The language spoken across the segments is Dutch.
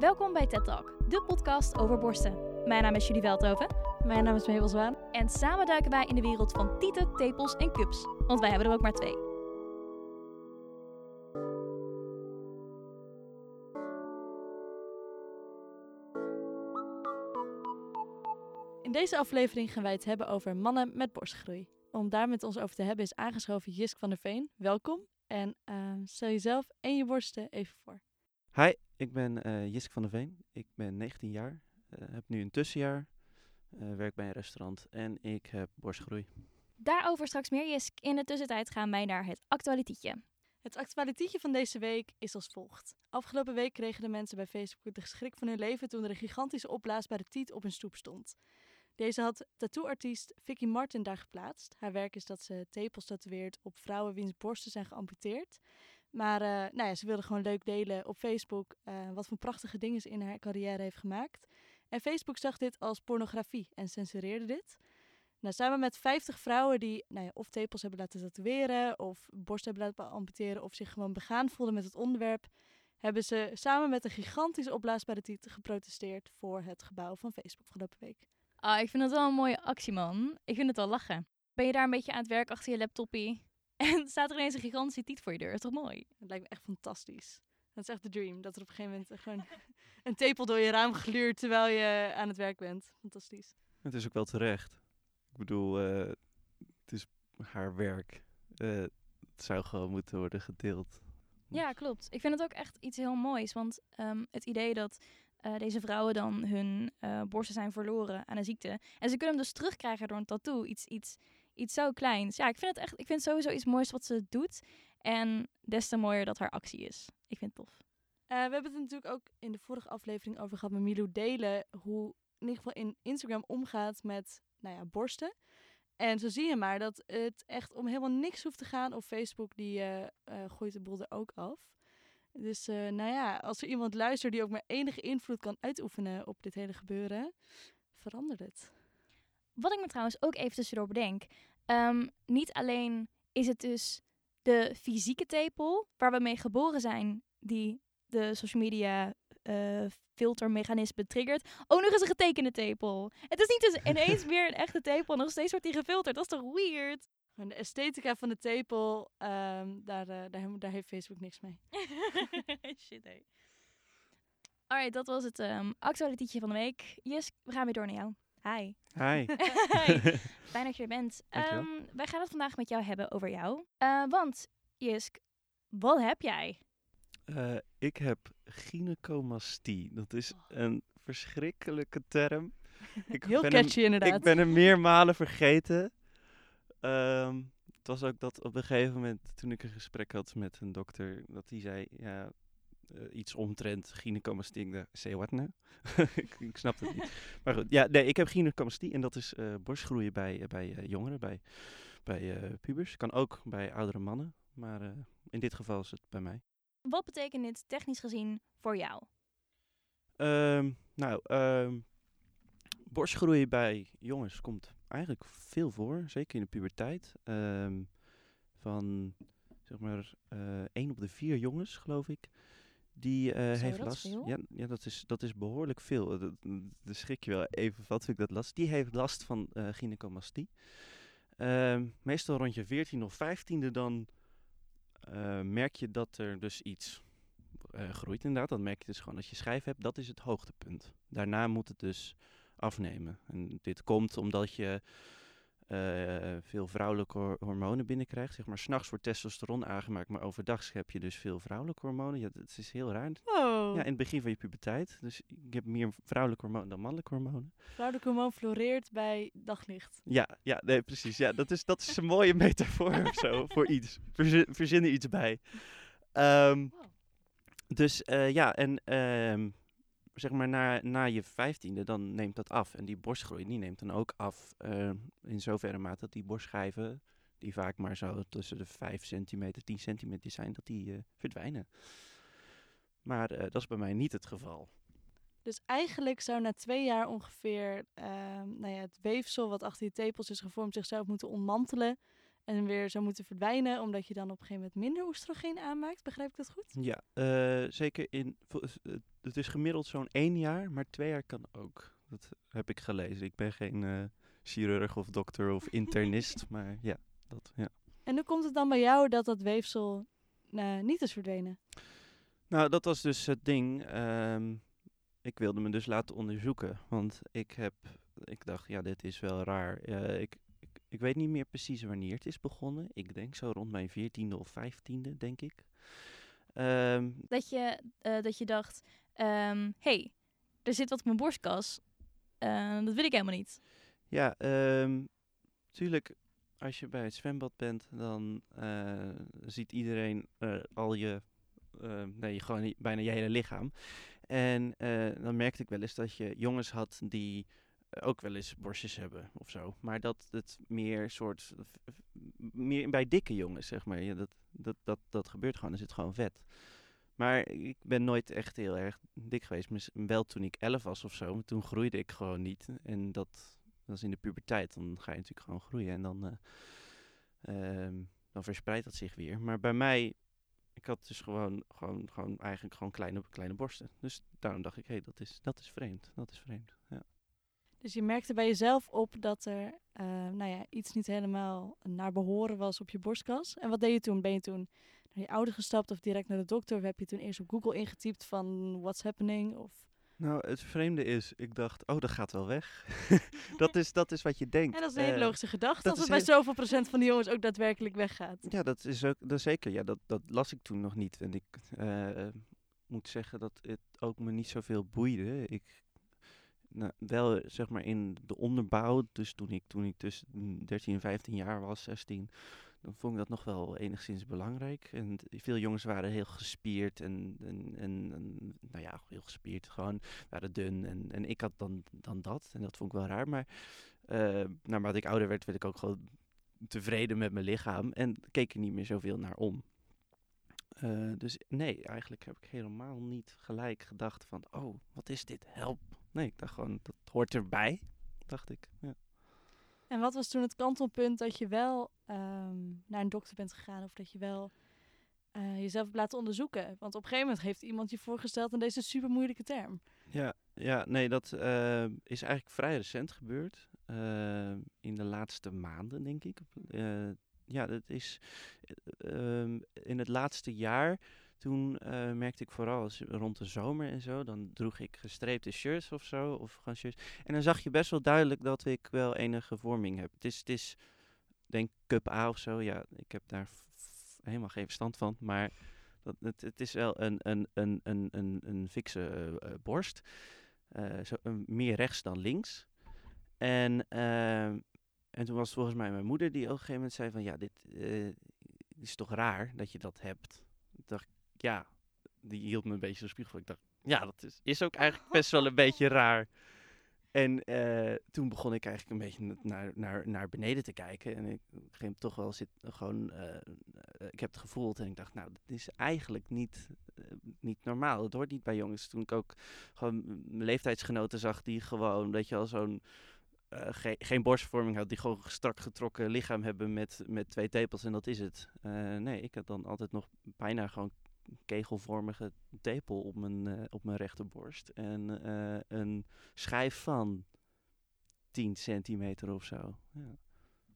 Welkom bij TED Talk, de podcast over borsten. Mijn naam is Julie Veldhoven. Mijn naam is Mabel Zwaan. En samen duiken wij in de wereld van tieten, tepels en cups. Want wij hebben er ook maar twee. In deze aflevering gaan wij het hebben over mannen met borstgroei. Om daar met ons over te hebben is aangeschoven Jisk van der Veen. Welkom. En uh, stel jezelf en je borsten even voor. Hi, ik ben uh, Jisk van der Veen. Ik ben 19 jaar, uh, heb nu een tussenjaar, uh, werk bij een restaurant en ik heb borstgroei. Daarover straks meer, Jisk. In de tussentijd gaan wij naar het actualiteitje. Het actualiteitje van deze week is als volgt. Afgelopen week kregen de mensen bij Facebook de schrik van hun leven toen er een gigantische opblaasbare tiet op hun stoep stond. Deze had tattooartiest Vicky Martin daar geplaatst. Haar werk is dat ze tepels tatoeëert op vrouwen wiens borsten zijn geamputeerd. Maar uh, nou ja, ze wilde gewoon leuk delen op Facebook uh, wat voor prachtige dingen ze in haar carrière heeft gemaakt. En Facebook zag dit als pornografie en censureerde dit. Nou, samen met 50 vrouwen die nou ja, of tepels hebben laten tatoeëren, of borsten hebben laten amputeren, of zich gewoon begaan voelden met het onderwerp, hebben ze samen met een gigantische opblaasbare titel geprotesteerd voor het gebouw van Facebook afgelopen week. Ah, ik vind het wel een mooie actie, man. Ik vind het wel lachen. Ben je daar een beetje aan het werk achter je laptopie? En staat er ineens een gigantische tiet voor je deur. Dat is toch mooi? Het lijkt me echt fantastisch. Dat is echt de dream. Dat er op een gegeven moment gewoon een tepel door je raam gluurt terwijl je aan het werk bent. Fantastisch. Het is ook wel terecht. Ik bedoel, uh, het is haar werk. Uh, het zou gewoon moeten worden gedeeld. Ja, klopt. Ik vind het ook echt iets heel moois. Want um, het idee dat uh, deze vrouwen dan hun uh, borsten zijn verloren aan een ziekte. En ze kunnen hem dus terugkrijgen door een tattoo. Iets, iets, iets zo kleins. Ja, ik vind het echt, ik vind sowieso iets moois wat ze doet. En des te mooier dat haar actie is. Ik vind het tof. Uh, we hebben het natuurlijk ook in de vorige aflevering over gehad met Milou Delen. Hoe in ieder geval in Instagram omgaat met nou ja, borsten. En zo zie je maar dat het echt om helemaal niks hoeft te gaan. Of Facebook die uh, gooit de boel er ook af. Dus uh, nou ja, als er iemand luistert die ook maar enige invloed kan uitoefenen op dit hele gebeuren, verandert het. Wat ik me trouwens ook even tussendoor bedenk. Um, niet alleen is het dus de fysieke tepel waar we mee geboren zijn, die de social media uh, filtermechanisme triggert. Ook nog eens een getekende tepel. Het is niet dus ineens weer een echte tepel nog steeds wordt die gefilterd. Dat is toch weird? De esthetica van de tepel, um, daar, uh, daar, daar, heeft Facebook niks mee. Shit, hé. Alright, dat was het um, actualiteitje van de week. Yes, we gaan weer door naar jou. Hi. Hi. Hi. Fijn dat je er bent. Um, wij gaan het vandaag met jou hebben over jou. Uh, want, Jisk, wat heb jij? Uh, ik heb gynecomastie. Dat is een verschrikkelijke term. Ik Heel catchy hem, inderdaad. Ik ben hem meermalen vergeten. Um, het was ook dat op een gegeven moment, toen ik een gesprek had met een dokter, dat hij zei, ja, uh, iets omtrent gynecomastie. Say what nou? ik, ik snap het niet. Maar goed, ja, nee, ik heb gynecomastie en dat is uh, borstgroeien bij, uh, bij jongeren, bij, bij pubers. Kan ook bij oudere mannen, maar in dit geval is het bij mij. Wat betekent dit technisch gezien voor jou? Um, nou, um, borstgroei bij jongens komt eigenlijk veel voor, zeker in de puberteit. Um, van zeg maar uh, 1 op de 4 jongens, geloof ik, die uh, heeft last. Ja, ja dat, is, dat is behoorlijk veel. Dat, dat schrik je wel even wat vind ik dat last. Die heeft last van uh, gynecomastie. meestal rond je 14 of 15e dan merk je dat er dus iets groeit inderdaad. Dan merk je dus gewoon dat je schijf hebt. Dat is het hoogtepunt. Daarna moet het dus afnemen. En dit komt omdat je uh, veel vrouwelijke hor hormonen binnenkrijgt. Zeg maar, s'nachts wordt testosteron aangemaakt, maar overdag heb je dus veel vrouwelijke hormonen. Ja, dat is heel raar. Wow. Ja, in het begin van je puberteit. Dus ik heb meer vrouwelijke hormonen dan mannelijke hormonen. Vrouwelijke hormoon floreert bij daglicht. Ja, ja nee, precies. Ja, dat, is, dat is een mooie metafoor of zo voor iets. Verzin, verzin er iets bij. Um, wow. Dus uh, ja, en um, zeg maar na, na je vijftiende, dan neemt dat af. En die borstgroei, die neemt dan ook af uh, in zoverre mate dat die borstschijven, die vaak maar zo tussen de 5 centimeter, 10 centimeter zijn, dat die uh, verdwijnen. Maar uh, dat is bij mij niet het geval. Dus eigenlijk zou na twee jaar ongeveer uh, nou ja, het weefsel wat achter je tepels is gevormd zichzelf moeten ontmantelen en weer zou moeten verdwijnen, omdat je dan op een gegeven moment minder oestrogeen aanmaakt. Begrijp ik dat goed? Ja, uh, zeker in. Het het is gemiddeld zo'n één jaar, maar twee jaar kan ook. Dat heb ik gelezen. Ik ben geen eh, chirurg of dokter of internist, maar ja, dat, ja. En hoe komt het dan bij jou dat dat weefsel eh, niet is verdwenen? Nou, dat was dus het ding. Ehm, ik wilde me dus laten onderzoeken, want ik heb, ik dacht, ja, dit is wel raar. Eh, ik, ik, weet niet meer precies wanneer het is begonnen. Ik denk zo rond mijn veertiende of vijftiende, denk ik. Ehm, Dat je, eh, dat je dacht, hé, hey, er zit wat op mijn borstkas. Eh, dat wil ik helemaal niet. Ja, ehm tuurlijk, als je bij het zwembad bent, dan eh, ziet iedereen eh, al je, nee, gewoon bijna je hele lichaam. En dan merkte ik wel eens dat je jongens had die ook wel eens borstjes hebben of zo. Maar dat het meer soort, meer bij dikke jongens, zeg maar. Ja, dat, dat, dat, dat gebeurt gewoon, er zit gewoon vet. Maar ik ben nooit echt heel erg dik geweest. Wel toen ik 11 was of zo, maar toen groeide ik gewoon niet. En dat, is in de puberteit, dan ga je natuurlijk gewoon groeien en dan, ehm, dan verspreidt dat zich weer. Maar bij mij, ik had dus gewoon, gewoon, gewoon eigenlijk gewoon kleine, kleine borsten. Dus daarom dacht ik, hé, hey, dat, is, dat is vreemd, dat is vreemd. Dus je merkte bij jezelf op dat er eh, nou ja, iets niet helemaal naar behoren was op je borstkas. En wat deed je toen? Ben je toen naar je ouder gestapt of direct naar de dokter? Of heb je toen eerst op Google ingetypt van what's happening? Of... Nou, het vreemde is, ik dacht, oh, dat gaat wel weg. dat, is, dat is wat je denkt. En dat is een hele Eh, logische gedachte dat als het bij zoveel procent van de jongens ook daadwerkelijk weggaat. Ja, dat is ook dat is zeker. Ja, dat, dat las ik toen nog niet. En ik eh, moet zeggen dat het ook me niet zoveel boeide. Ik, nou, wel zeg maar in de onderbouw, dus toen ik, toen ik tussen 13 en 15 jaar was, 16, dan vond ik dat nog wel enigszins belangrijk. En veel jongens waren heel gespierd en, en, en, en, nou ja, heel gespierd, gewoon waren dun. En, en ik had dan, dan dat en dat vond ik wel raar. Maar eh naarmate ik ouder werd, werd ik ook gewoon tevreden met mijn lichaam en keek er niet meer zoveel naar om. Eh, dus nee, eigenlijk heb ik helemaal niet gelijk gedacht van, oh, wat is dit? Help. Nee, ik dacht gewoon, dat hoort erbij, dacht ik. Ja. En wat was toen het kantelpunt dat je wel ehm, naar een dokter bent gegaan of dat je wel eh, jezelf hebt laten onderzoeken? Want op een gegeven moment heeft iemand je voorgesteld aan deze super moeilijke term. Ja, ja nee, dat eh, is eigenlijk vrij recent gebeurd. Eh, in de laatste maanden, denk ik. Ja, dat is eh, ehm, in het laatste jaar. Toen eh, merkte ik vooral rond de zomer en zo, dan droeg ik gestreepte shirts of zo. Of gewoon shirts. En dan zag je best wel duidelijk dat ik wel enige vorming heb. Het is, het is denk cup A of zo. Ja, ik heb daar helemaal geen verstand van. Maar dat, het, het is wel een, een, een, een, een, een fikse eh, eh, borst. Zo, meer rechts dan links. En, ehm, en toen was volgens mij mijn moeder die op een gegeven moment zei van... Ja, dit is toch raar dat je dat hebt. Ik dacht, ja, die hield me een beetje de spiegel. Ik dacht, ja, dat is, is ook eigenlijk best wel een beetje raar. En eh, toen begon ik eigenlijk een beetje naar, naar, naar beneden te kijken. En ik ging toch wel zitten, gewoon, eh, ik heb het gevoeld en ik dacht, nou, dit is eigenlijk niet, niet normaal. Het hoort niet bij jongens. Toen ik ook gewoon mijn leeftijdsgenoten zag die gewoon, weet je wel, zo'n, ge- geen borstvorming had, die gewoon strak getrokken lichaam hebben met, met twee tepels en dat is het. Nee, ik had dan altijd nog bijna gewoon kegelvormige tepel op mijn, eh, op mijn rechterborst. En eh, een schijf van 10 centimeter of zo. Ja,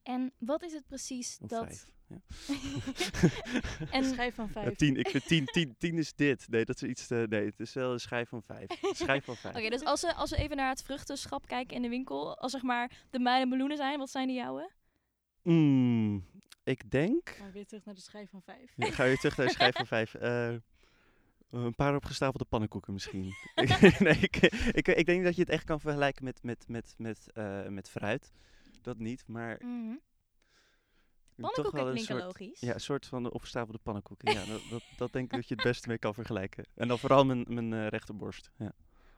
En wat is het precies of dat... vijf. Ja. Een en schijf van Ja, vijf. tien, ik vind 10 tien, tien is dit. Nee, dat is iets te, Nee, het is wel een schijf van 5. Een schijf van 5. Oké, dus als we, als we even naar het vruchtenschap kijken in de winkel. Als zeg maar de mijne meloenen zijn, wat zijn de jouwe? Mm, ik denk. Maar weer terug naar de schijf van vijf. Ja, ga weer terug naar de schijf van 5. een paar opgestapelde pannenkoeken misschien. nee, ik, ik, ik denk dat je het echt kan vergelijken met, met, met, met, eh, met fruit. Dat niet, maar Mhm. toch Pannenkoeken wel een klinken soort, logisch. ja, een soort van de opgestapelde pannenkoeken. ja, dat, dat, dat denk ik dat je het beste mee kan vergelijken. En dan vooral mijn, mijn eh, rechterborst. Ja.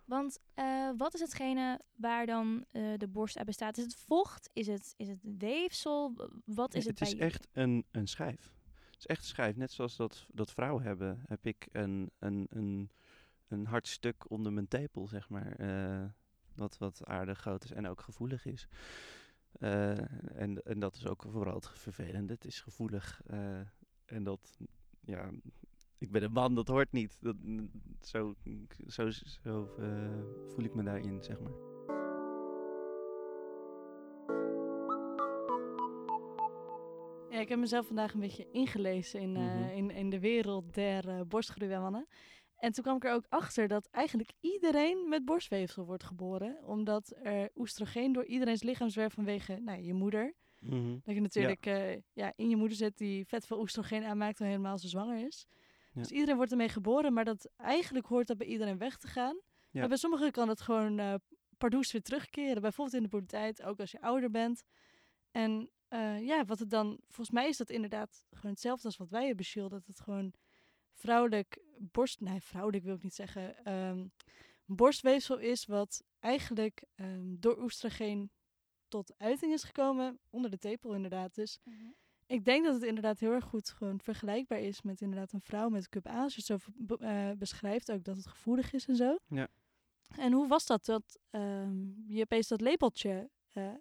Want eh, wat is hetgene waar dan eh, de borst uit bestaat? Is het vocht? Is het, is het weefsel? Wat is Nee, het, het is bij echt een, een schijf. Het is echt een schijf. Net zoals dat, dat vrouwen hebben, heb ik een, een, een, een hard stuk onder mijn tepel, zeg maar. eh, wat, wat aardig groot is en ook gevoelig is. En, en dat is ook vooral het vervelende. Het is gevoelig. en dat, ja, ik ben een man, dat hoort niet. Dat, zo zo, zo eh, voel ik me daarin, zeg maar. Ja, ik heb mezelf vandaag een beetje ingelezen in, eh, Mhm. in, in de wereld der uh, borstgroeimannen. En toen kwam ik er ook achter dat eigenlijk iedereen met borstweefsel wordt geboren. Omdat er oestrogeen door iedereen's lichaam zwerft vanwege nou, je moeder. Mhm. Dat je natuurlijk ja. ja, in je moeder zit die vet veel oestrogeen aanmaakt dan helemaal ze zwanger is. Ja. Dus iedereen wordt ermee geboren, maar dat eigenlijk hoort dat bij iedereen weg te gaan. Ja. Maar bij sommigen kan het gewoon uh, pardoes weer terugkeren. Bijvoorbeeld in de puberteit, ook als je ouder bent. En uh, ja, wat het dan, volgens mij is dat inderdaad gewoon hetzelfde als wat wij hebben, Shield. Dat het gewoon vrouwelijk borst, nee, vrouwelijk wil ik niet zeggen, um, borstweefsel is wat eigenlijk um, door oestrogeen tot uiting is gekomen, onder de tepel inderdaad. Dus mm -hmm. Ik denk dat het inderdaad heel erg goed gewoon vergelijkbaar is met inderdaad een vrouw met cup A, als je het zo uh, beschrijft, ook dat het gevoelig is en zo. Ja. En hoe was dat, dat um, je opeens dat labeltje uh,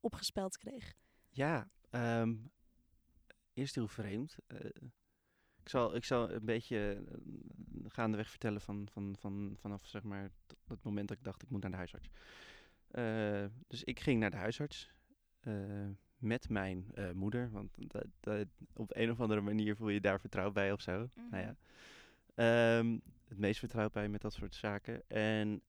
opgespeld kreeg? Ja, um, eerst heel vreemd. Uh, ik, zal, ik zal een beetje gaandeweg vertellen van, van, van, vanaf zeg maar, het moment dat ik dacht ik moet naar de huisarts. Dus ik ging naar de huisarts met mijn moeder, want dat, dat, op een of andere manier voel je daar vertrouwd bij of zo. Mm nou ja. Um, het meest vertrouwd bij met dat soort zaken. En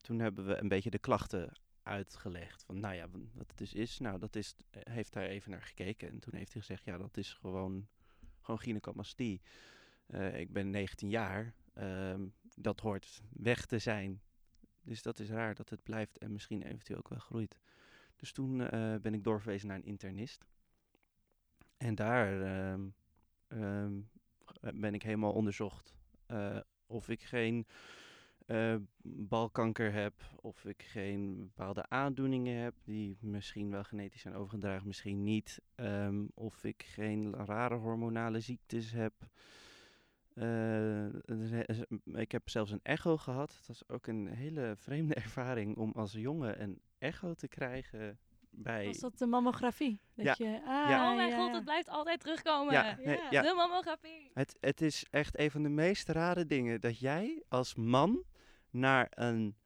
toen hebben we een beetje de klachten uitgelegd. Van nou ja, wat het dus is. Nou, dat is, heeft daar even naar gekeken. En toen heeft hij gezegd, ja, dat is gewoon, gewoon gynecomastie. Uh, ik ben 19 jaar. Um, dat hoort weg te zijn. Dus dat is raar dat het blijft en misschien eventueel ook wel groeit. Dus toen uh, ben ik doorverwezen naar een internist. En daar um, um, ben ik helemaal onderzocht uh, of ik geen balkanker heb, of ik geen bepaalde aandoeningen heb die misschien wel genetisch zijn overgedragen, misschien niet, um, of ik geen rare hormonale ziektes heb. Ik heb zelfs een echo gehad. Het was ook een hele vreemde ervaring om als jongen een echo te krijgen bij... Was dat de mammografie? Dat ja. Je, ah, ja. Oh mijn ja, god, het blijft altijd terugkomen. Ja, nee, ja. De mammografie. Het, het is echt een van de meest rare dingen dat jij als man naar een,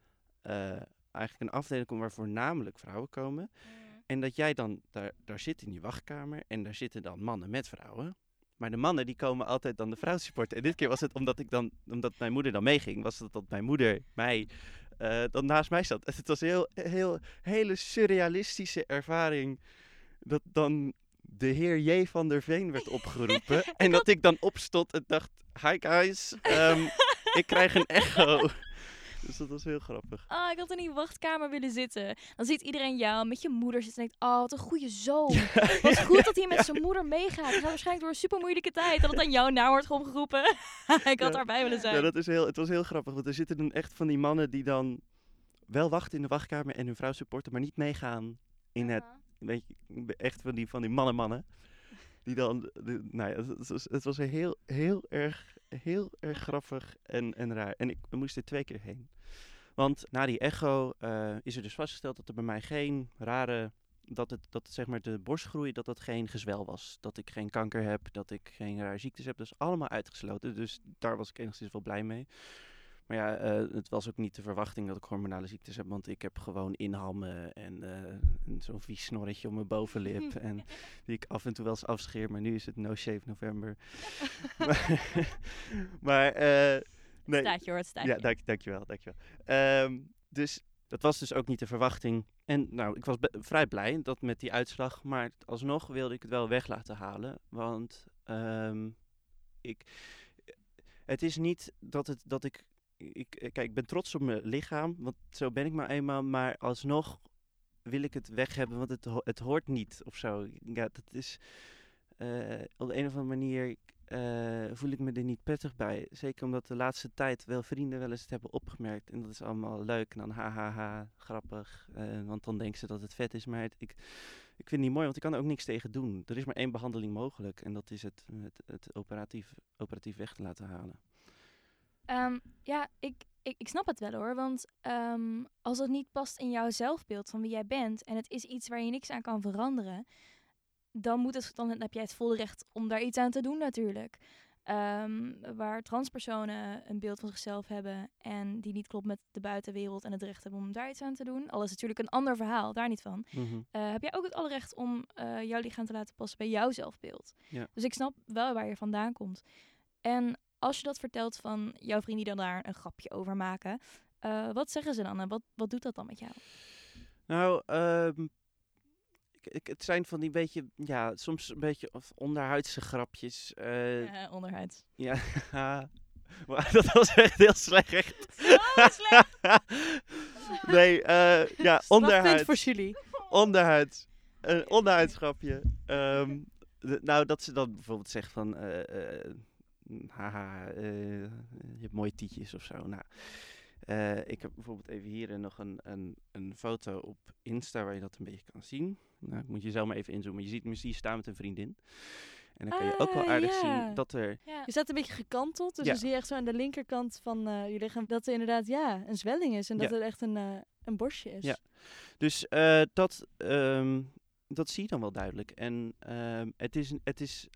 uh, eigenlijk een afdeling komt waar voornamelijk vrouwen komen. Mm. En dat jij dan daar, daar zit in die wachtkamer en daar zitten dan mannen met vrouwen. Maar de mannen die komen altijd dan de vrouw supporten. En dit keer was het omdat ik dan, omdat mijn moeder dan meeging, was het dat mijn moeder mij uh, dan naast mij zat. Het was een heel, heel, hele surrealistische ervaring dat dan de heer J. van der Veen werd opgeroepen. en dat ik dan opstond en dacht, hi guys, um, ik krijg een echo. Dus dat was heel grappig. Ah, ik had in die wachtkamer willen zitten. Dan ziet iedereen jou met je moeder zitten en denkt, oh, wat een goede zoon. Wat goed dat hij met zijn moeder meegaat. Hij gaat waarschijnlijk door een super moeilijke tijd. Dat het aan jouw naam wordt opgeroepen. ik had daarbij willen zijn. Ja, dat is heel, het was heel grappig. Want er zitten dan echt van die mannen die dan wel wachten in de wachtkamer en hun vrouw supporten, maar niet meegaan in het, weet je, echt van die, van die mannen-mannen. Die dan, nou ja, het was, heel, heel erg, heel erg grappig en, en raar. En ik moest er twee keer heen. Want na die echo uh, is er dus vastgesteld dat er bij mij geen rare, dat het, dat zeg maar de borstgroei, dat dat geen gezwel was. Dat ik geen kanker heb, dat ik geen rare ziektes heb. Dat is allemaal uitgesloten. Dus daar was ik enigszins wel blij mee. Maar ja, uh, het was ook niet de verwachting dat ik hormonale ziektes heb, want ik heb gewoon inhammen en, uh, en zo'n vies snorretje om mijn bovenlip. en die ik af en toe wel eens afscheer, maar nu is het no shave november. maar maar uh, nee. Staat je hoor, het staat Ja, dank, dankjewel, dankjewel. Um, dus dat was dus ook niet de verwachting. En nou, ik was vrij blij dat met die uitslag, maar alsnog wilde ik het wel weg laten halen, want um, ik... Het is niet dat, het, dat ik ik, kijk, ik ben trots op mijn lichaam, want zo ben ik maar eenmaal. Maar alsnog wil ik het weg hebben, want het, het hoort niet of zo. Ja, dat is uh, op de een of andere manier uh, voel ik me er niet prettig bij. Zeker omdat de laatste tijd wel vrienden wel eens het hebben opgemerkt. En dat is allemaal leuk en dan hahaha, grappig. Want dan denken ze dat het vet is. Maar ik, ik vind het niet mooi, want ik kan er ook niks tegen doen. Er is maar één behandeling mogelijk en dat is het, het, het operatief, operatief weg te laten halen. Um, ja, ik, ik, ik snap het wel hoor. Want um, als het niet past in jouw zelfbeeld van wie jij bent en het is iets waar je niks aan kan veranderen, dan, moet het, dan heb jij het volle recht om daar iets aan te doen natuurlijk. Ehm, waar transpersonen een beeld van zichzelf hebben en die niet klopt met de buitenwereld en het recht hebben om daar iets aan te doen. Al is natuurlijk een ander verhaal, daar niet van. Mhm. Eh, heb jij ook het alle recht om eh, jouw lichaam te laten passen bij jouw zelfbeeld. Ja. Dus ik snap wel waar je vandaan komt. En als je dat vertelt van jouw vrienden die dan daar een grapje over maken, eh, wat zeggen ze dan en wat, wat doet dat dan met jou? Nou, ehm, ik, het zijn van die beetje, ja, soms een beetje of onderhuidse grapjes. eh, Eh, onderhuid. Ja, maar dat was echt heel slecht. nee, eh ja, onderhuid. voor Julie. Onderhuid. Een onderhuidschapje. Ehm, de- nou, dat ze dan bijvoorbeeld zegt van... eh, haha, eh, je hebt mooie tietjes of zo. Nou, eh, ik heb bijvoorbeeld even hier nog een, een, een foto op Insta waar je dat een beetje kan zien. Nou, ik moet je zelf maar even inzoomen. Je ziet me hier staan met een vriendin. En dan kan je ook wel Ah, aardig ja. zien dat er... Ja. Je staat een beetje gekanteld, dus Ja. dan zie je echt zo aan de linkerkant van eh, je lichaam dat er inderdaad ja, een zwelling is en dat Ja. er echt een, eh, een borstje is. Ja. Dus eh, dat, ehm, dat zie je dan wel duidelijk. En ehm, het is, het is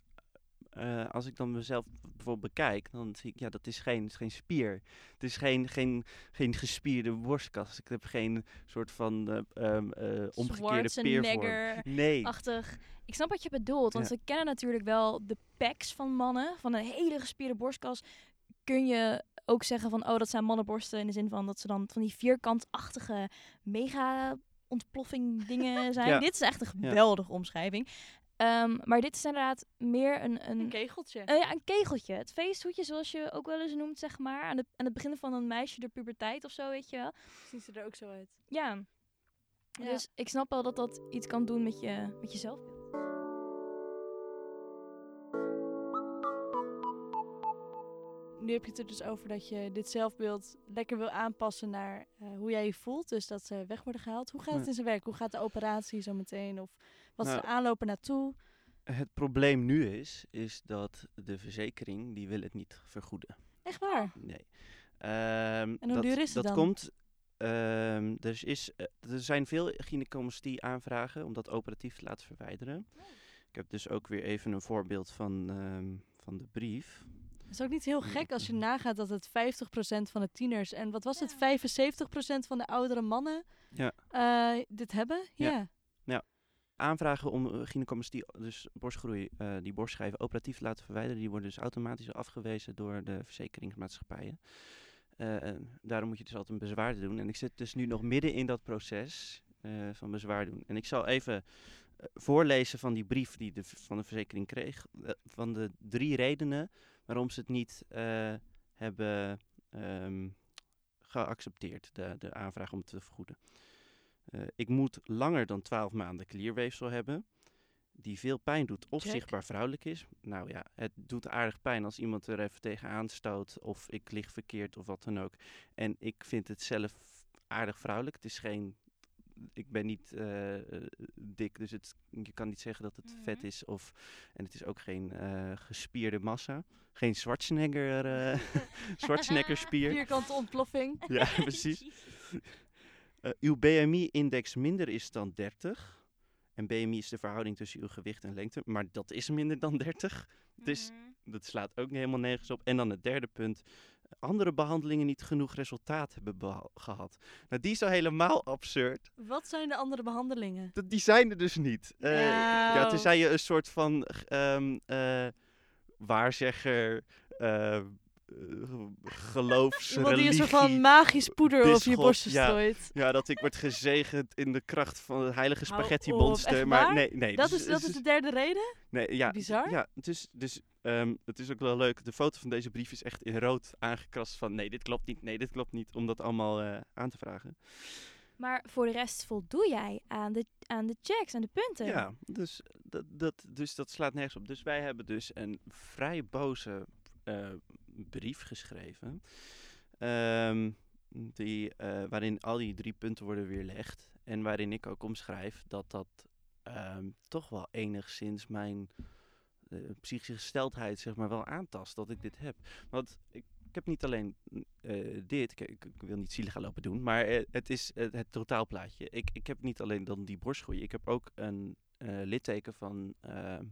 eh, als ik dan mezelf bijvoorbeeld bekijk, dan zie ik, ja, dat is geen, is geen spier. Het is geen, geen, geen gespierde borstkas. Ik heb geen soort van eh, ehm, eh, omgekeerde peervorm. Nee. achtig. Ik snap wat je bedoelt, want Ja. we kennen natuurlijk wel de pecs van mannen. Van een hele gespierde borstkas kun je ook zeggen van, oh, dat zijn mannenborsten. In de zin van dat ze dan van die vierkantachtige mega ontploffing dingen zijn. Ja. Dit is echt een geweldige omschrijving. Ehm, maar dit is inderdaad meer een... een Een kegeltje. eh, ja, een kegeltje. Het feesthoedje, zoals je ook wel eens noemt, zeg maar. Aan, de, aan het begin van een meisje de puberteit of zo, weet je wel. Ziet ze er ook zo uit. Ja. Ja. Dus ik snap wel dat dat iets kan doen met je, met je zelfbeeld. Nu heb je het er dus over dat je dit zelfbeeld lekker wil aanpassen naar eh, hoe jij je voelt. Dus dat ze weg worden gehaald. Hoe gaat het in zijn werk? Hoe gaat de operatie zo meteen? Of wat is Nou, de aanloop er naartoe? Het probleem nu is, is dat de verzekering, die wil het niet vergoeden. Echt waar? Nee. Ehm, En hoe dat, duur is het dat dan? komt. ehm, er, is, eh, er zijn veel gynaecologistie aanvragen om dat operatief te laten verwijderen. Ik heb dus ook weer even een voorbeeld van, ehm, van de brief. Het is ook niet heel gek als je nagaat dat het 50% van de tieners en wat was het, Ja. 75% van de oudere mannen Ja. eh, dit hebben? Ja. Ja. Aanvragen om uh, gynaecologistie, dus borstgroei, eh, die borstschijven operatief te laten verwijderen, die worden dus automatisch afgewezen door de verzekeringsmaatschappijen. Eh, daarom moet je dus altijd een bezwaar doen. En ik zit dus nu nog midden in dat proces eh, van bezwaar doen. En ik zal even eh, voorlezen van die brief die de van de verzekering kreeg. eh, van de drie redenen waarom ze het niet eh, hebben ehm, geaccepteerd, de, de aanvraag om te vergoeden. Eh, ik moet langer dan 12 maanden klierweefsel hebben, die veel pijn doet of Check. zichtbaar vrouwelijk is. Nou ja, het doet aardig pijn als iemand er even tegenaan stoot of ik lig verkeerd of wat dan ook. En ik vind het zelf aardig vrouwelijk. Het is geen, ik ben niet eh, eh, dik, dus het, je kan niet zeggen dat het vet Mhm. is. Of, en het is ook geen gespierde massa. Geen Schwarzenegger, Schwarzenegger spier. Vierkante ontploffing. Ja, precies. Eh, uw BMI-index minder is dan 30. En BMI is de verhouding tussen uw gewicht en lengte. Maar dat is minder dan 30. Dus Mhm. dat slaat ook helemaal nergens op. En dan het derde punt. Andere behandelingen niet genoeg resultaat hebben gehad. Nou, die is al helemaal absurd. Wat zijn de andere behandelingen? Dat, die zijn er dus niet. Eh, ja, Nou. tenzij je een soort van eh, waarzegger, geloofsreligie... Iemand die een soort van magisch poeder op je borsten ja. strooit. Ja, dat ik word gezegend in de kracht van het heilige spaghetti monster. Maar nee, nee. Dat dus- is, dat dus- is de derde reden? nee, ja, bizar. Ja, het is, dus ehm, het is ook wel leuk. De foto van deze brief is echt in rood aangekrast van nee, dit klopt niet, nee, dit klopt niet. Om dat allemaal eh, aan te vragen. Maar voor de rest voldoe jij aan de, aan de checks, aan de punten. Ja, dus dat, dat, dus dat slaat nergens op. Dus wij hebben dus een vrij boze eh, brief geschreven. ehm, die, eh, waarin al die drie punten worden weerlegd. En waarin ik ook omschrijf dat dat ehm, toch wel enigszins mijn eh, psychische gesteldheid zeg maar, wel aantast. Dat ik dit heb. Want ik, ik heb niet alleen eh, dit, ik, wil niet zielig gaan lopen doen, maar het is het totaalplaatje. Ik, ik heb niet alleen dan die borstgroei, ik heb ook een litteken van ehm,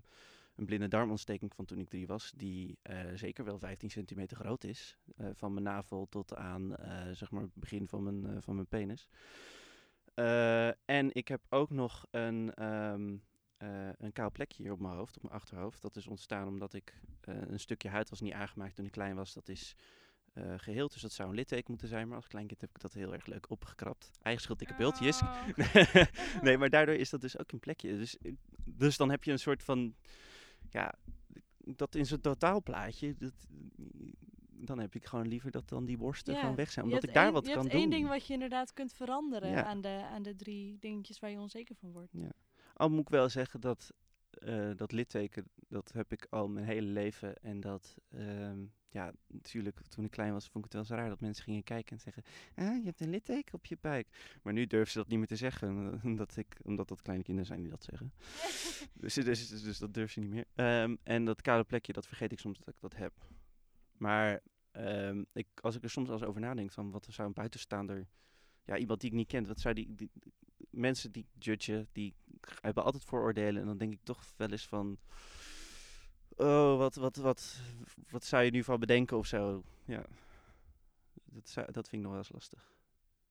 een blinde darmontsteking van toen ik drie was, die eh, zeker wel 15 centimeter groot is. Eh, van mijn navel tot aan eh, zeg maar het begin van mijn, van mijn penis. En ik heb ook nog een, ehm, eh, een kaal plekje hier op mijn hoofd, op mijn achterhoofd. Dat is ontstaan omdat ik een stukje huid was niet aangemaakt toen ik klein was. Dat is eh geheeld, dus dat zou een litteken moeten zijn. Maar als kleinkind heb ik dat heel erg leuk opgekrapt. Eigen schuld, dikke bultjes. Oh. nee, maar daardoor is dat dus ook een plekje. Dus, dus dan heb je een soort van, ja, dat in zo'n totaalplaatje, dat, dan heb ik gewoon liever dat dan die borsten Ja, gewoon weg zijn. Je Omdat hebt ik daar wat je kan hebt doen. één ding wat je inderdaad kunt veranderen Ja. aan, de, aan de drie dingetjes waar je onzeker van wordt. Al moet ik wel zeggen dat eh, dat litteken, dat heb ik al mijn hele leven. En dat, ehm, ja, natuurlijk, toen ik klein was, vond ik het wel eens raar dat mensen gingen kijken en zeggen: Ah, je hebt een litteken op je buik. Maar nu durven ze dat niet meer te zeggen, omdat, ik, omdat dat kleine kinderen zijn die dat zeggen. dus, dus, dus, dus dat durven ze niet meer. Ehm, en dat kale plekje, dat vergeet ik soms dat ik dat heb. Maar ehm, ik, als ik er soms eens over nadenk, van wat zou een buitenstaander, ja, iemand die ik niet ken, wat zou die, die- mensen die judgen, die hebben altijd vooroordelen. En dan denk ik toch wel eens van, oh, wat, wat, wat, wat zou je nu van bedenken of zo? Ja, dat, zou, dat vind ik nog wel eens lastig.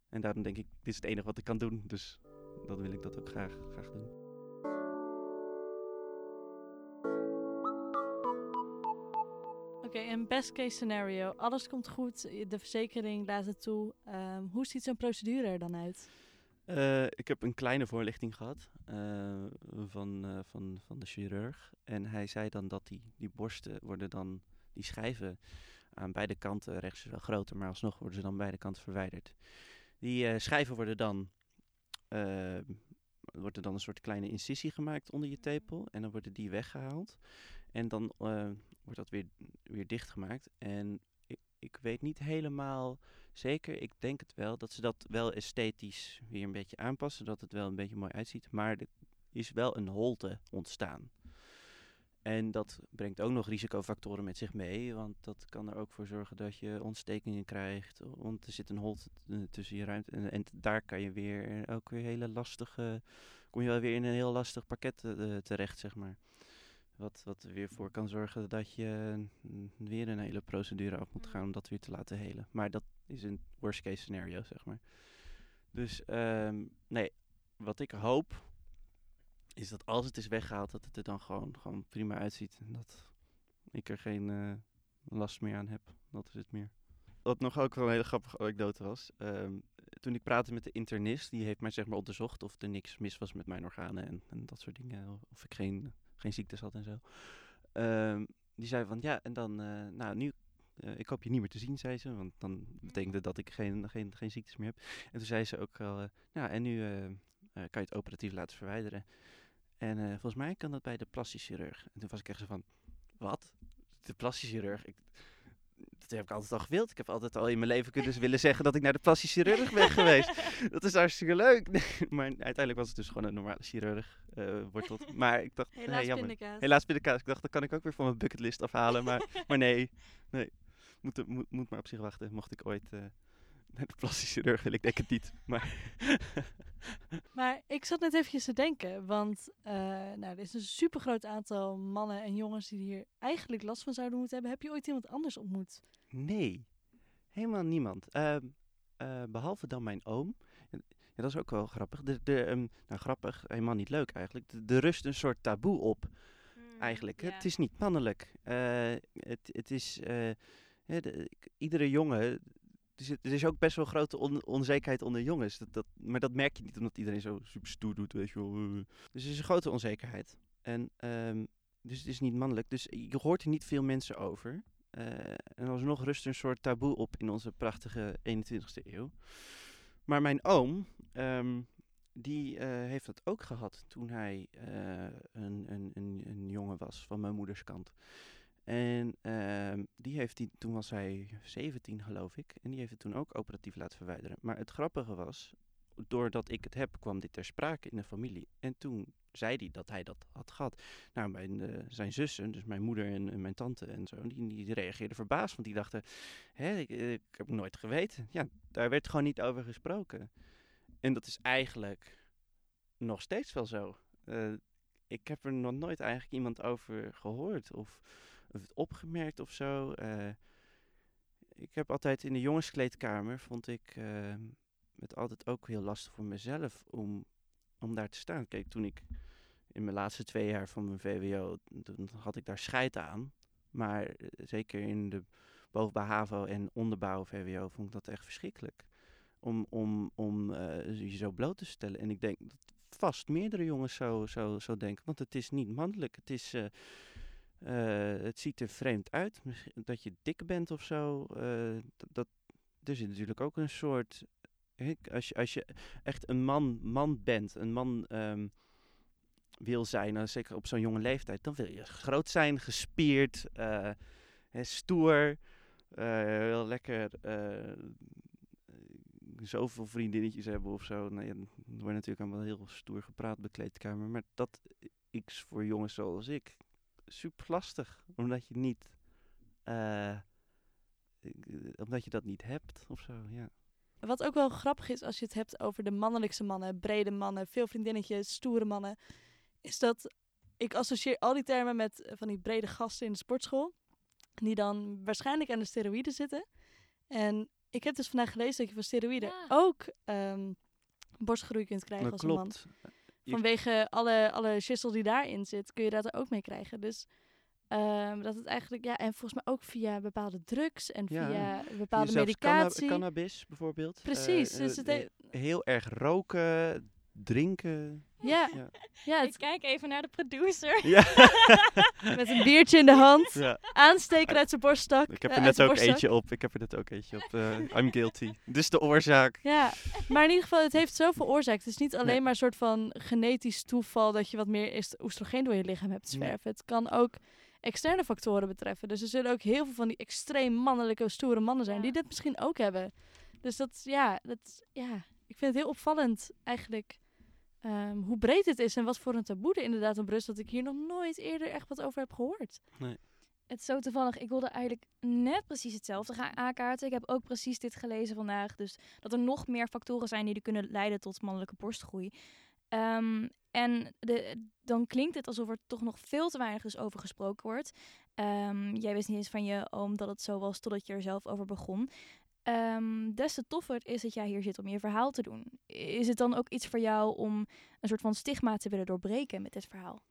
En daarom denk ik, dit is het enige wat ik kan doen. Dus dan wil ik dat ook graag, graag doen. Oké, een best case scenario. Alles komt goed, de verzekering laat het toe. Ehm, hoe ziet zo'n procedure er dan uit? Eh, ik heb een kleine voorlichting gehad eh, van, eh, van, van de chirurg. En hij zei dan dat die, die borsten worden dan, die schijven aan beide kanten, rechts is wel groter, maar alsnog worden ze dan beide kanten verwijderd. Die eh, schijven worden dan, wordt er dan een soort kleine incisie gemaakt onder je tepel. En dan worden die weggehaald. En dan wordt dat weer, weer dichtgemaakt. En ik, ik weet niet helemaal Zeker, ik denk het wel. Dat ze dat wel esthetisch weer een beetje aanpassen. Dat het wel een beetje mooi uitziet. Maar er is wel een holte ontstaan. En dat brengt ook nog risicofactoren met zich mee. Want dat kan er ook voor zorgen dat je ontstekingen krijgt. Want er zit een holte eh, tussen je ruimte. En, en daar kan je weer ook weer hele lastige. Kom je wel weer in een heel lastig pakket eh, terecht, zeg maar. Wat, wat er weer voor kan zorgen dat je mm, weer een hele procedure af moet gaan om dat weer te laten helen. Maar dat is een worst case scenario, zeg maar. Dus ehm, nee, wat ik hoop is dat als het is weggehaald, dat het er dan gewoon, gewoon prima uitziet. En dat ik er geen eh, last meer aan heb. Dat is het meer. Wat nog ook wel een hele grappige anekdote was. ehm, toen ik praatte met de internist, die heeft mij zeg maar onderzocht of er niks mis was met mijn organen en, en dat soort dingen. Of ik geen, geen ziektes had en zo. Ehm, die zei van ja, en dan, eh, nou nu, ik hoop je niet meer te zien, zei ze. Want dan betekende dat ik geen, geen, geen ziektes meer heb. En toen zei ze ook al, eh, nou en nu eh, eh, kan je het operatief laten verwijderen. En eh, volgens mij kan dat bij de plastisch chirurg. En toen was ik echt zo van, wat? De plastisch chirurg? Ik, dat heb ik altijd al gewild. Ik heb altijd al in mijn leven kunnen willen zeggen dat ik naar de plastisch chirurg ben geweest. Dat is hartstikke leuk. maar uiteindelijk was het dus gewoon een normale chirurg. eh wordt dat. Maar ik dacht, Helaas nee, jammer. pindakaas. Helaas pindakaas. Ik dacht, dat kan ik ook weer van mijn bucketlist afhalen. Maar, maar nee, nee. Moet, moet, moet maar op zich wachten. Mocht ik ooit eh, naar de plastisch chirurg wil ik denk het niet. Maar Maar ik zat net eventjes te denken, want eh, nou, er is een super groot aantal mannen en jongens die hier eigenlijk last van zouden moeten hebben. Heb je ooit iemand anders ontmoet? nee, helemaal niemand. Ehm, eh, behalve dan mijn oom. Ja, dat is ook wel grappig. De, de, ehm, nou, grappig, helemaal niet leuk eigenlijk. De- Er rust een soort taboe op. eigenlijk. Het is niet mannelijk. Eh, het, het is. K- iedere jongen. Er, is ook best wel grote on- onzekerheid onder jongens. Dat, dat, maar dat merk je niet omdat iedereen zo super stoer doet. Weet je wel. Dus er is een grote onzekerheid. En, ehm, dus het is niet mannelijk. Dus je hoort er niet veel mensen over. Eh, en alsnog rust een soort taboe op in onze prachtige 21ste eeuw. Maar mijn oom, ehm, die eh, heeft dat ook gehad toen hij eh, een, een, een, een jongen was van mijn moeders kant. En ehm, die heeft die, toen was hij 17 geloof ik, en die heeft het toen ook operatief laten verwijderen. Maar het grappige was, doordat ik het heb, kwam dit ter sprake in de familie. En toen zei hij dat hij dat had gehad. Nou, mijn, eh, zijn zussen, dus mijn moeder en, mijn tante en zo, die, die reageerden verbaasd, want die dachten, hè, ik, ik heb nooit geweten. Ja, daar werd gewoon niet over gesproken. En dat is eigenlijk nog steeds wel zo. Eh, ik heb er nog nooit eigenlijk iemand over gehoord of het opgemerkt of zo. Eh, ik heb altijd in de jongenskleedkamer, vond ik eh, het altijd ook heel lastig voor mezelf om, om daar te staan. Kijk, toen ik in mijn laatste twee jaar van mijn VWO, toen had ik daar scheid aan. Maar eh, zeker in de bovenbouw HAVO en onderbouw VWO vond ik dat echt verschrikkelijk. Om, om, om eh, je zo bloot te stellen. En ik denk dat vast meerdere jongens zo, zo, zo denken. Want het is niet mannelijk. Het, is, het ziet er vreemd uit. Dat je dik bent of zo. eh, dat, er zit natuurlijk ook een soort... hè, Als je, als je echt een man, man bent, een man ehm, wil zijn, nou, zeker op zo'n jonge leeftijd, dan wil je groot zijn, gespierd, eh, hè, stoer, eh, heel lekker eh, zoveel vriendinnetjes hebben of zo. Nou, wordt natuurlijk allemaal heel stoer gepraat bij de kleedkamer, maar dat is voor jongens zoals ik super lastig, omdat je niet, eh, ik- omdat je dat niet hebt of zo, ja. Wat ook wel grappig is als je het hebt over de mannelijkste mannen, brede mannen, veel vriendinnetjes, stoere mannen, is dat ik associeer al die termen met eh, van die brede gasten in de sportschool, die dan waarschijnlijk aan de steroïden zitten. En ik heb dus vandaag gelezen dat je van steroïden Ja. ook ehm, borstgroei kunt krijgen Dat als een man. Vanwege alle, alle shizzle die daarin zit, kun je dat er ook mee krijgen. Dus ehm, dat het eigenlijk, ja, en volgens mij ook via bepaalde drugs en Ja. via bepaalde canna- medicatie. cannabis bijvoorbeeld. Precies, Eh, dus eh, het eh, he- heel erg roken, drinken. Ja, Ja. ja Ik kijk even naar de producer. Ja. met een biertje in de hand, ja. aansteken uit zijn borststak. Ik heb eh, er uit net ook borstzak. eentje op. Ik heb er net ook eentje op. eh, I'm guilty. Dus de oorzaak. Ja, maar in ieder geval, het heeft zoveel oorzaak. Het is niet alleen Nee. maar een soort van genetisch toeval dat je wat meer est- oestrogeen door je lichaam hebt Nee. zwerven. Het kan ook externe factoren betreffen. Dus er zullen ook heel veel van die extreem mannelijke, stoere mannen zijn Ja. die dit misschien ook hebben. Dus dat, ja, dat, ja, ik vind het heel opvallend eigenlijk ehm, hoe breed het is en wat voor een taboe er inderdaad op rust dat ik hier nog nooit eerder echt wat over heb gehoord. Het is zo toevallig. Ik wilde eigenlijk net precies hetzelfde gaan aankaarten. Ik heb ook precies dit gelezen vandaag. Dus dat er nog meer factoren zijn die er kunnen leiden tot mannelijke borstgroei. Ehm, en de, dan klinkt het alsof er toch nog veel te weinig dus over gesproken wordt. Ehm, jij wist niet eens van je oom dat het zo was totdat je er zelf over begon. Ehm, des te toffer is dat jij hier zit om je verhaal te doen. Is het dan ook iets voor jou om een soort van stigma te willen doorbreken met dit verhaal?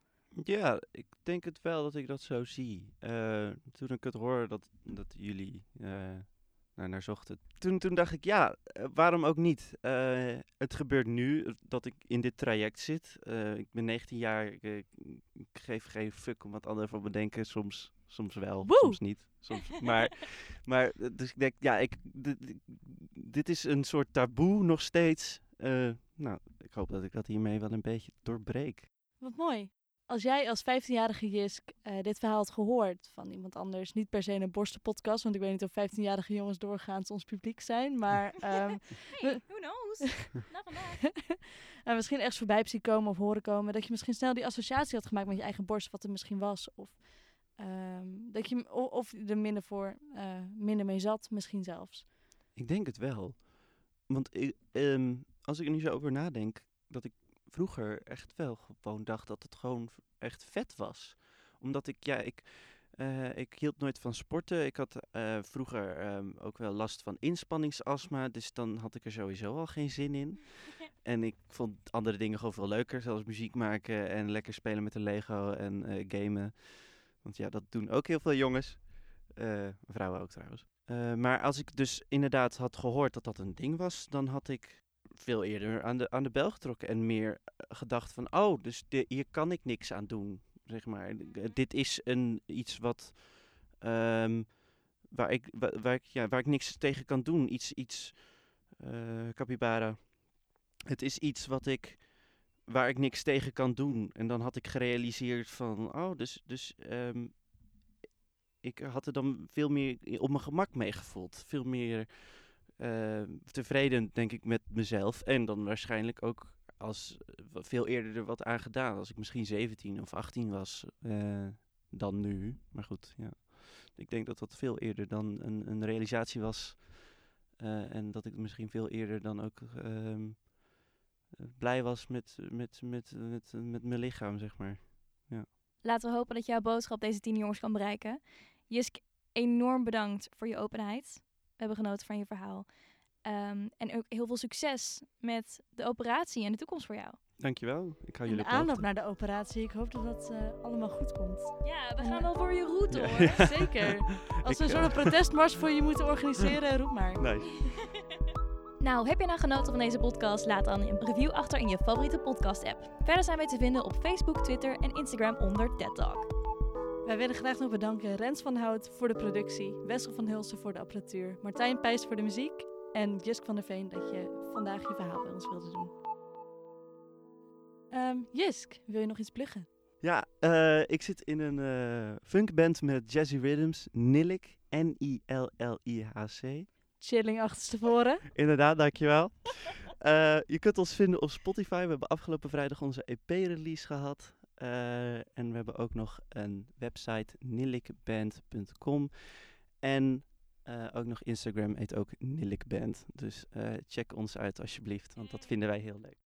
Ja, ik denk het wel dat ik dat zo zie. Eh, toen ik het hoorde dat, dat jullie eh, naar, zochten. Toen, toen dacht ik, ja, eh, waarom ook niet? Het gebeurt nu dat ik in dit traject zit. Ik ben 19 jaar, ik, ik geef geen fuck om wat anderen van me denken. Soms, soms wel, Woe! soms niet. Soms, maar, maar, eh, dus ik denk, ja, ik, dit, dit is een soort taboe nog steeds. Eh, nou, ik hoop dat ik dat hiermee wel een beetje doorbreek. Wat mooi. Als jij als 15-jarige Jisk eh, dit verhaal had gehoord van iemand anders, niet per se in een borstenpodcast, want ik weet niet of 15-jarige jongens doorgaans ons publiek zijn, maar ehm, Hey, who knows? nou, vandaag. en misschien ergens voorbij zien komen of horen komen, dat je misschien snel die associatie had gemaakt met je eigen borst, wat er misschien was. Of ehm, dat je of je er minder, voor, eh, minder mee zat, misschien zelfs. Ik denk het wel. Want ik, ehm, als ik er nu zo over nadenk, dat ik vroeger echt wel gewoon dacht dat het gewoon echt vet was. Omdat ik, ja, ik, eh, ik hield nooit van sporten. Ik had eh, vroeger ehm, ook wel last van inspanningsastma, dus dan had ik er sowieso al geen zin in. En ik vond andere dingen gewoon veel leuker, zoals muziek maken en lekker spelen met de Lego en gamen. Want ja, dat doen ook heel veel jongens. Eh, vrouwen ook trouwens. Eh, maar als ik dus inderdaad had gehoord dat dat een ding was, dan had ik veel eerder aan de, aan de bel getrokken en meer eh, gedacht van, oh, dus hier kan ik niks aan doen, zeg maar. Eh, dit is een, iets wat, ehm, waar, ik, wa- waar, ik, ja, waar ik niks tegen kan doen. Iets, iets capybara. Het is iets wat ik, waar ik niks tegen kan doen. En dan had ik gerealiseerd van, oh, dus, dus ehm, ik had er dan veel meer op mijn gemak mee gevoeld. Veel meer eh, tevreden, denk ik, met mezelf. En dan waarschijnlijk ook als eh, veel eerder er wat aan gedaan. Als ik misschien 17 of 18 was eh, dan nu. Maar goed, ja. Ik denk dat dat veel eerder dan een, een realisatie was. En dat ik misschien veel eerder dan ook ehm, eh, blij was met, met, met, met, met mijn lichaam, zeg maar. Ja. Laten we hopen dat jouw boodschap deze tien jongens kan bereiken. Jisk, enorm bedankt voor je openheid. We hebben genoten van je verhaal. Ehm, en ook heel veel succes met de operatie en de toekomst voor jou. Dankjewel. Ik hou jullie de op aanloop naar de operatie. Ik hoop dat dat eh, allemaal goed komt. Ja, we Ja. gaan wel voor je route Ja. hoor. Zeker. Als we een eh, protestmars voor je moeten organiseren, roep maar. Nice. Nou, heb je nou genoten van deze podcast? Laat dan een review achter in je favoriete podcast-app. Verder zijn wij te vinden op Facebook, Twitter en Instagram onder TED Talk. Wij willen graag nog bedanken Rens van Hout voor de productie, Wessel van Hulsen voor de apparatuur, Martijn Pijs voor de muziek en Jisk van der Veen dat je vandaag je verhaal bij ons wilde doen. Ehm Jisk, wil je nog iets pluggen? Ja, eh, ik zit in een eh, funkband met Jazzy Rhythms, Nillik, N-I-L-L-I-H-C. Chilling achterstevoren. Inderdaad, dankjewel. Eh je kunt ons vinden op Spotify. We hebben afgelopen vrijdag onze EP-release gehad. Eh, en we hebben ook nog een website, nillikband.com. En eh, ook nog Instagram heet ook Nillikband. Dus check ons uit alsjeblieft, want dat vinden wij heel leuk.